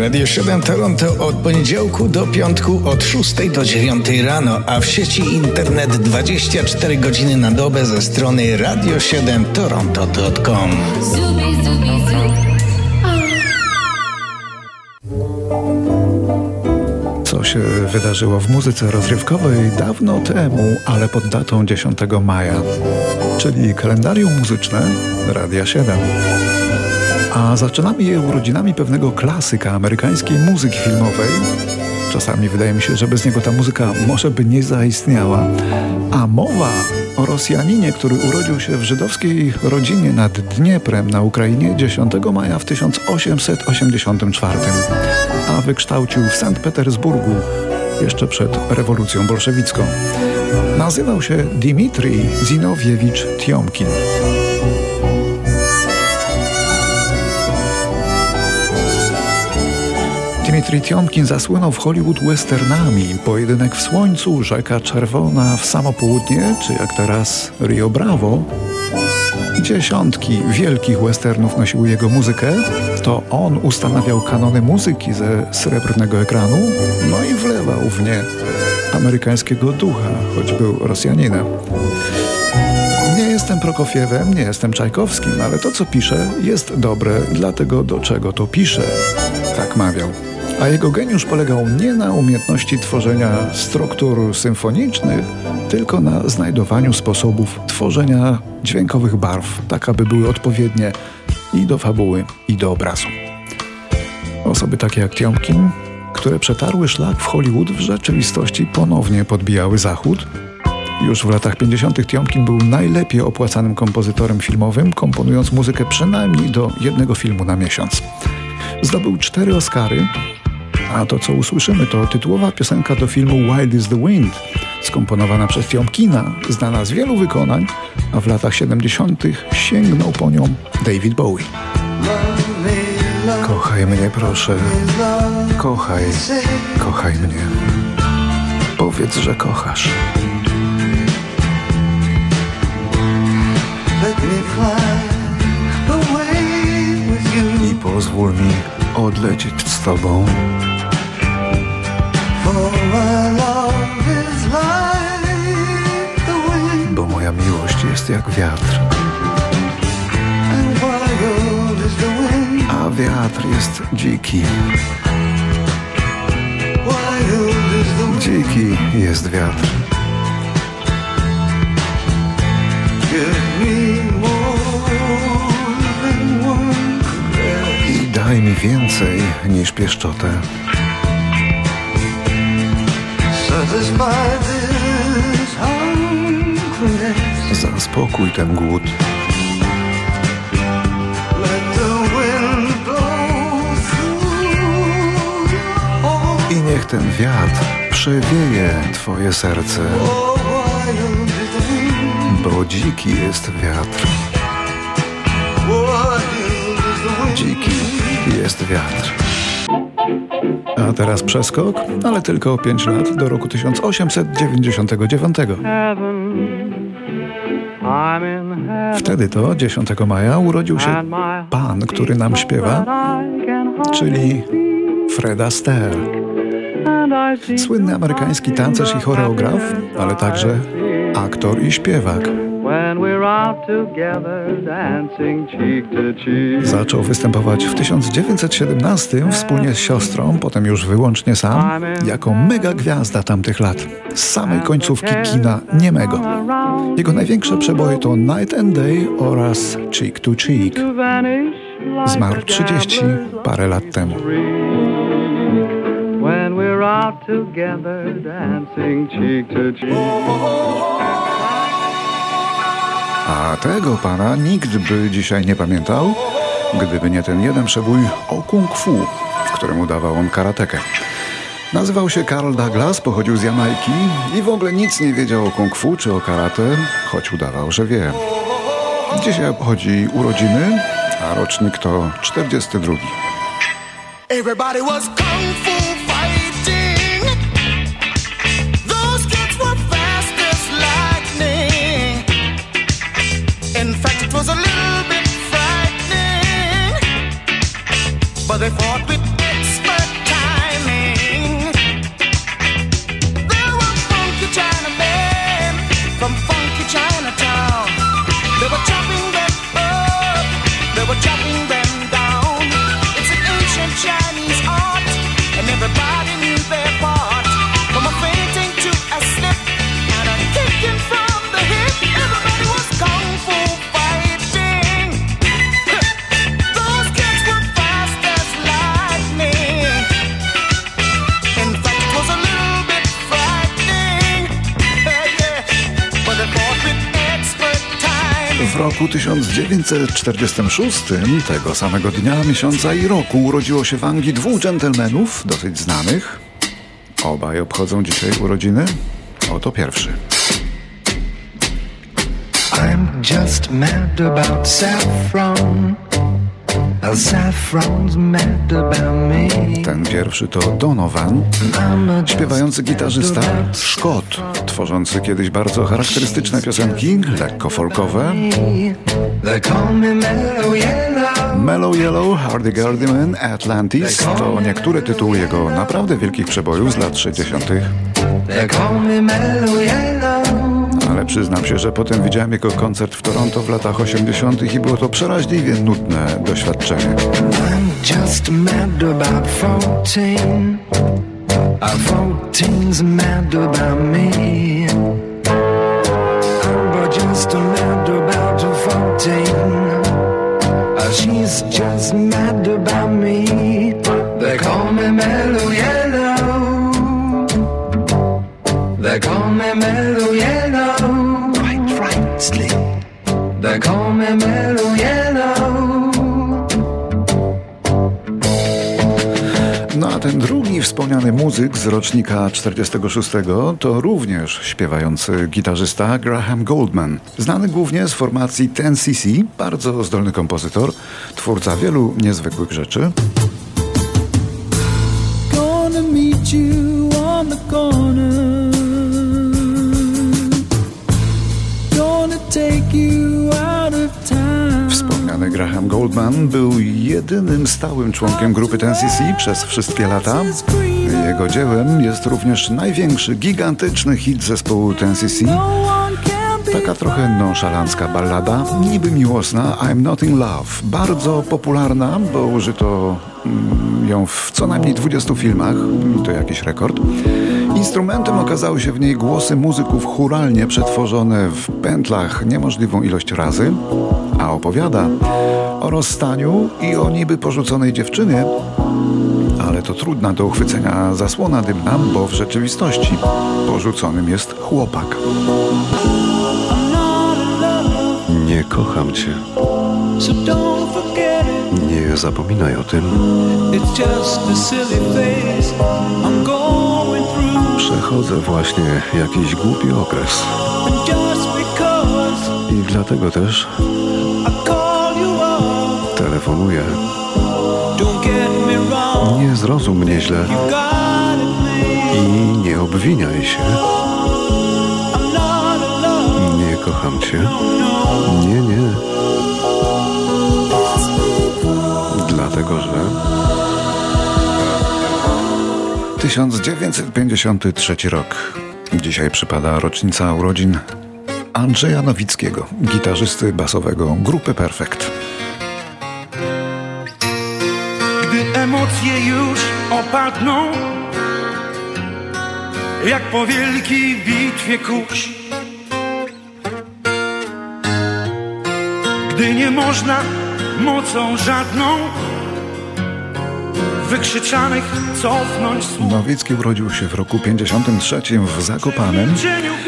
Radio 7 Toronto od poniedziałku do piątku od 6 do 9 rano, a w sieci internet 24 godziny na dobę ze strony radio7toronto.com. Co się wydarzyło w muzyce rozrywkowej dawno temu, ale pod datą 10 maja, czyli kalendarium muzyczne Radia 7 a zaczynamy je urodzinami pewnego klasyka amerykańskiej muzyki filmowej. Czasami wydaje mi się, że bez niego ta muzyka może by nie zaistniała. A mowa o Rosjaninie, który urodził się w żydowskiej rodzinie nad Dnieprem na Ukrainie 10 maja w 1884, a wykształcił w Sankt Petersburgu jeszcze przed rewolucją bolszewicką. Nazywał się Dmitrij Zinowiewicz Tiomkin. Tiomkin zasłynął w Hollywood westernami. Pojedynek w słońcu, Rzeka Czerwona w samo południe, czy jak teraz Rio Bravo. Dziesiątki wielkich westernów nosiły jego muzykę. To on ustanawiał kanony muzyki ze srebrnego ekranu, no i wlewał w nie amerykańskiego ducha, choć był Rosjaninem. Nie jestem Prokofiewem, nie jestem Czajkowskim, ale to, co piszę, jest dobre dla tego, do czego to piszę. Tak mawiał a jego geniusz polegał nie na umiejętności tworzenia struktur symfonicznych, tylko na znajdowaniu sposobów tworzenia dźwiękowych barw, tak aby były odpowiednie i do fabuły, i do obrazu. Osoby takie jak Tiomkin, które przetarły szlak w Hollywood, w rzeczywistości ponownie podbijały Zachód. Już w latach 50. Tiomkin był najlepiej opłacanym kompozytorem filmowym, komponując muzykę przynajmniej do jednego filmu na miesiąc. Zdobył cztery Oscary, a to, co usłyszymy, to tytułowa piosenka do filmu Wild is the Wind, skomponowana przez Tiomkina, znana z wielu wykonań, a w latach 70. sięgnął po nią David Bowie. Kochaj mnie, proszę. Kochaj, kochaj mnie. Powiedz, że kochasz. I pozwól mi odlecieć z tobą. Bo moja miłość jest jak wiatr. A wiatr jest dziki. Dziki jest wiatr. I daj mi więcej niż pieszczotę. Zaspokój ten głód. I niech ten wiatr przewieje Twoje serce, bo dziki jest wiatr. Dziki jest wiatr. A teraz przeskok, ale tylko o 5 lat do roku 1899. Wtedy to 10 maja urodził się pan, który nam śpiewa, czyli Fred Astaire. Słynny amerykański tancerz i choreograf, ale także aktor i śpiewak. Zaczął występować w 1917 wspólnie z siostrą, potem już wyłącznie sam, jako mega gwiazda tamtych lat, z samej końcówki kina niemego. Jego największe przeboje to Night and Day oraz Cheek to Cheek. Zmarł 30 parę lat temu. When we're out together dancing cheek to cheek. A tego pana nikt by dzisiaj nie pamiętał, gdyby nie ten jeden przebój o kung fu, w którym udawał on karatekę. Nazywał się Carl Douglas, pochodził z Jamajki i w ogóle nic nie wiedział o kung fu czy o karate, choć udawał, że wie. Dzisiaj obchodzi urodziny, a rocznik to 42. Everybody was kung fu roku 1946, tego samego dnia, miesiąca i roku, urodziło się w Anglii dwóch dżentelmenów, dosyć znanych. Obaj obchodzą dzisiaj urodziny. Oto pierwszy. I'm just mad about saffron. Ten pierwszy to Donovan, śpiewający gitarzysta Scott, tworzący kiedyś bardzo charakterystyczne piosenki, lekko folkowe. Mellow Yellow, Hardy Gardyman, Atlantis to niektóre tytuły jego naprawdę wielkich przebojów z lat 60 ale przyznam się, że potem widziałem jego koncert w Toronto w latach 80. i było to przeraźliwie nudne doświadczenie. I'm just mad about 14. A 14's mad about me. I'm just mad about 14. She's just mad about me. They call me Mellow Yellow. They call me Mellow Yellow. Me Mellow Yellow. No a ten drugi wspomniany muzyk z rocznika 46 to również śpiewający gitarzysta Graham Goldman. Znany głównie z formacji Ten cc bardzo zdolny kompozytor, twórca wielu niezwykłych rzeczy. Goldman był jedynym stałym członkiem grupy Ten przez wszystkie lata. Jego dziełem jest również największy, gigantyczny hit zespołu Ten. Taka trochę nonszalancka ballada, niby miłosna I'm Not In Love. Bardzo popularna, bo użyto mm, ją w co najmniej 20 filmach, to jakiś rekord. Instrumentem okazały się w niej głosy muzyków churalnie przetworzone w pętlach niemożliwą ilość razy, opowiada o rozstaniu i o niby porzuconej dziewczynie, ale to trudna do uchwycenia zasłona dymna, bo w rzeczywistości porzuconym jest chłopak. Nie kocham cię. Nie zapominaj o tym. Przechodzę właśnie jakiś głupi okres. I dlatego też telefonuję. Nie zrozum mnie źle i nie obwiniaj się. Nie kocham cię. Nie, nie. Dlatego, że 1953 rok. Dzisiaj przypada rocznica urodzin Andrzeja Nowickiego, gitarzysty basowego grupy Perfect. Gdy emocje już opadną, jak po wielkiej bitwie kurz. Gdy nie można mocą żadną wykrzyczanych cofnąć słów. Nowicki urodził się w roku 53 w Zakopanem,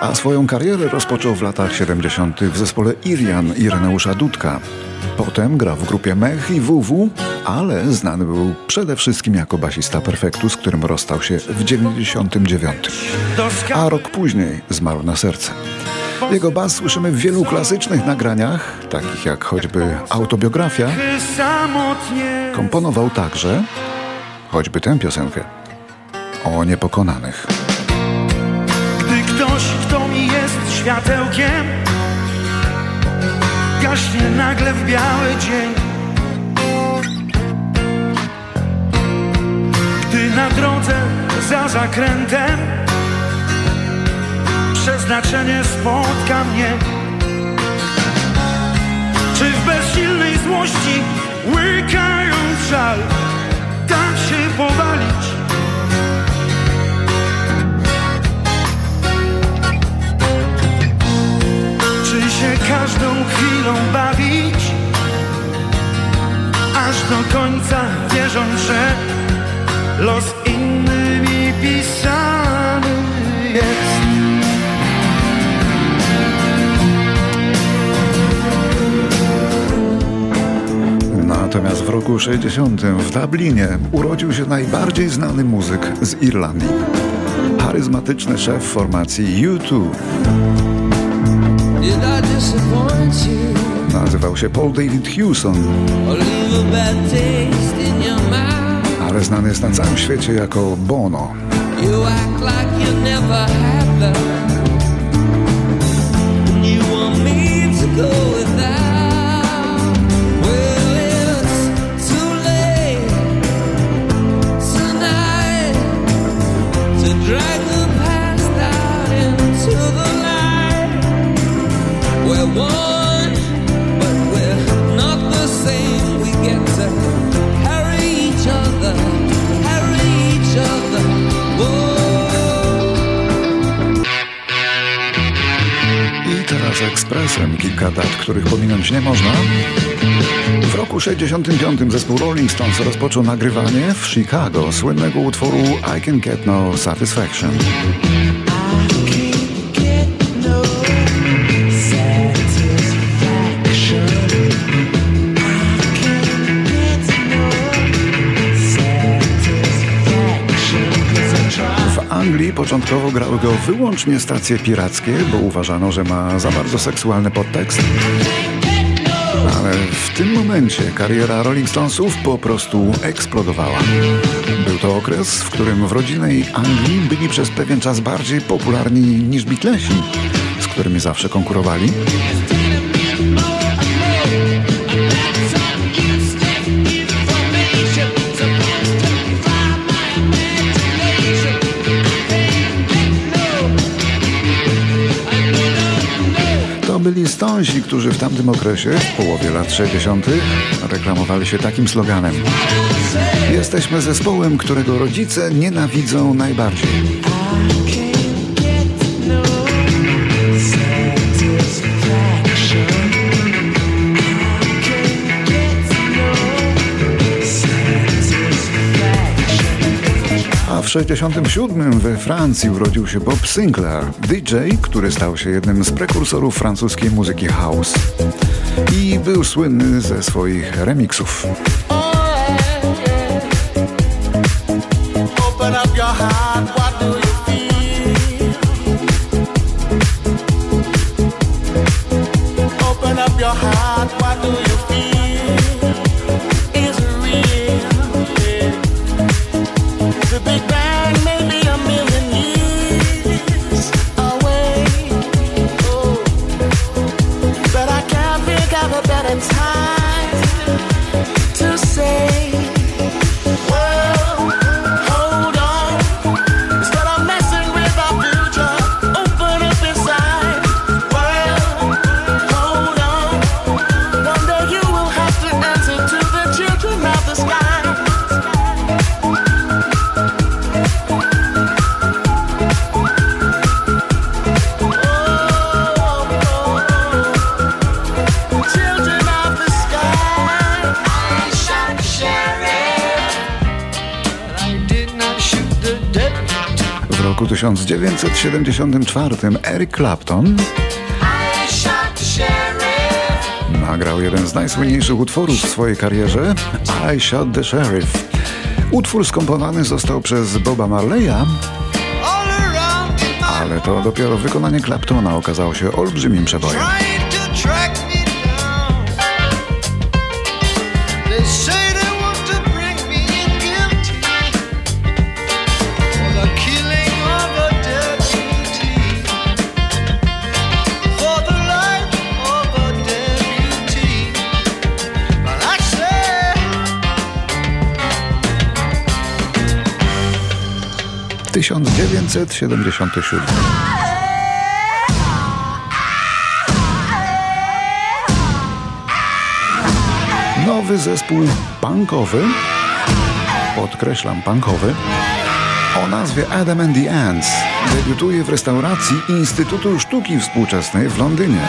a swoją karierę rozpoczął w latach 70. w zespole Irian Ireneusza Dudka. Potem grał w grupie Mech i WW, ale znany był przede wszystkim jako basista Perfektu, z którym rozstał się w 99. A rok później zmarł na serce. Jego bas słyszymy w wielu klasycznych nagraniach, takich jak choćby autobiografia. Komponował także choćby tę piosenkę o niepokonanych. Gdy ktoś, kto mi jest światełkiem, gaśnie nagle w biały dzień. Gdy na drodze za zakrętem przeznaczenie spotka mnie. Czy w bezsilnej złości łykając żal? Tak się roku 60 w Dublinie urodził się najbardziej znany muzyk z Irlandii. Charyzmatyczny szef formacji U2. Nazywał się Paul David Hewson, ale znany jest na całym świecie jako Bono. z ekspresem kilka dat, których pominąć nie można. W roku 65 zespół Rolling Stones rozpoczął nagrywanie w Chicago słynnego utworu I Can Get No Satisfaction. Początkowo grały go wyłącznie stacje pirackie, bo uważano, że ma za bardzo seksualny podtekst. Ale w tym momencie kariera Rolling Stonesów po prostu eksplodowała. Był to okres, w którym w rodzinnej Anglii byli przez pewien czas bardziej popularni niż Beatlesi, z którymi zawsze konkurowali. Którzy w tamtym okresie, w połowie lat 60., reklamowali się takim sloganem: Jesteśmy zespołem, którego rodzice nienawidzą najbardziej. W 67 we Francji urodził się Bob Sinclair, DJ, który stał się jednym z prekursorów francuskiej muzyki house i był słynny ze swoich remixów. Open up your heart, what do you roku 1974 Eric Clapton nagrał jeden z najsłynniejszych utworów w swojej karierze I Shot the Sheriff. Utwór skomponowany został przez Boba Marleya, ale to dopiero wykonanie Claptona okazało się olbrzymim przebojem. ...1977. Nowy zespół punkowy, podkreślam punkowy, o nazwie Adam and the Ants debiutuje w restauracji Instytutu Sztuki Współczesnej w Londynie.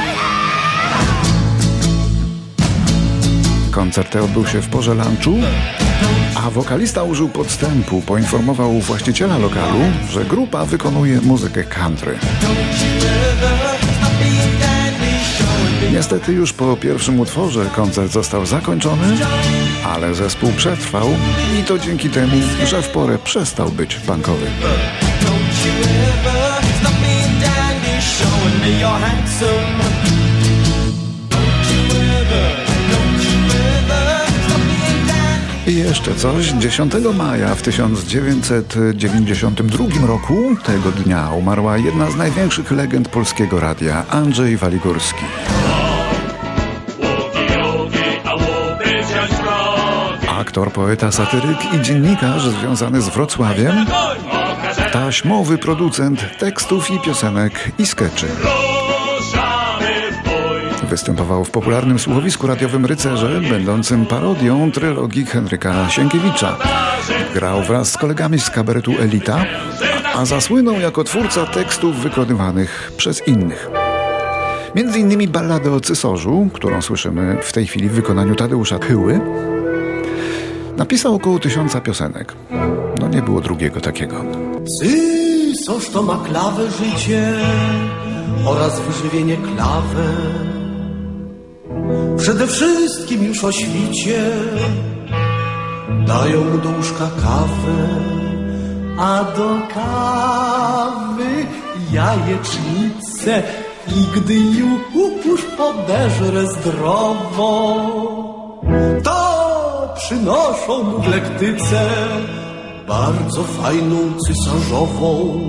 Koncert odbył się w porze lunchu, a wokalista użył podstępu. Poinformował właściciela lokalu, że grupa wykonuje muzykę country. Niestety już po pierwszym utworze koncert został zakończony, ale zespół przetrwał i to dzięki temu, że w porę przestał być punkowy. Don't you ever stop dandy, showing me you're handsome. Jeszcze coś. 10 maja w 1992 roku, tego dnia, umarła jedna z największych legend polskiego radia, Andrzej Waligórski. Aktor, poeta, satyryk i dziennikarz związany z Wrocławiem, taśmowy producent tekstów i piosenek i skeczy. Występował w popularnym słuchowisku radiowym Rycerze, będącym parodią trylogii Henryka Sienkiewicza. Grał wraz z kolegami z kabaretu Elita, a zasłynął jako twórca tekstów wykonywanych przez innych. Między innymi balladę o cysarzu, którą słyszymy w tej chwili w wykonaniu Tadeusza Chyły, napisał około tysiąca piosenek. No nie było drugiego takiego. Cysarz to ma klawę życie oraz wyżywienie klawę. Przede wszystkim już o świcie. Dają do łóżka kawę, a do kawy jajecznicę. I gdy już podeżre zdrowo, to przynoszą mu w lektyce bardzo fajną cysarzową